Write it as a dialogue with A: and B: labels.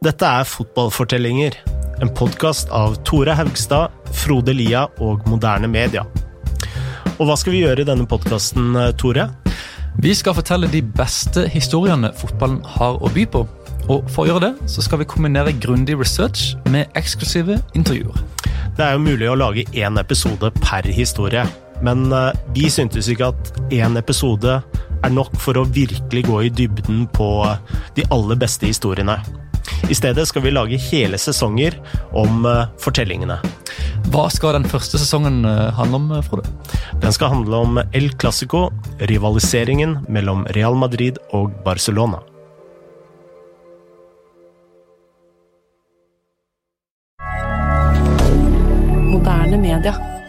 A: Dette er Fotballfortellinger, en podkast av Tore Haugstad, Frode Lia og Moderne Media. Og hva skal vi gjøre i denne podkasten, Tore?
B: Vi skal fortelle de beste historiene fotballen har å by på. Og For å gjøre det så skal vi kombinere grundig research med eksklusive intervjuer.
A: Det er jo mulig å lage én episode per historie, men eh, vi syntes ikke at én episode er nok for å virkelig gå i dybden på de aller beste historiene. I stedet skal vi lage hele sesonger om eh, fortellingene.
B: Hva skal den første sesongen eh, handle om, eh, Frode?
A: Den skal handle om El Clásico, rivaliseringen mellom Real Madrid og Barcelona. moderne media.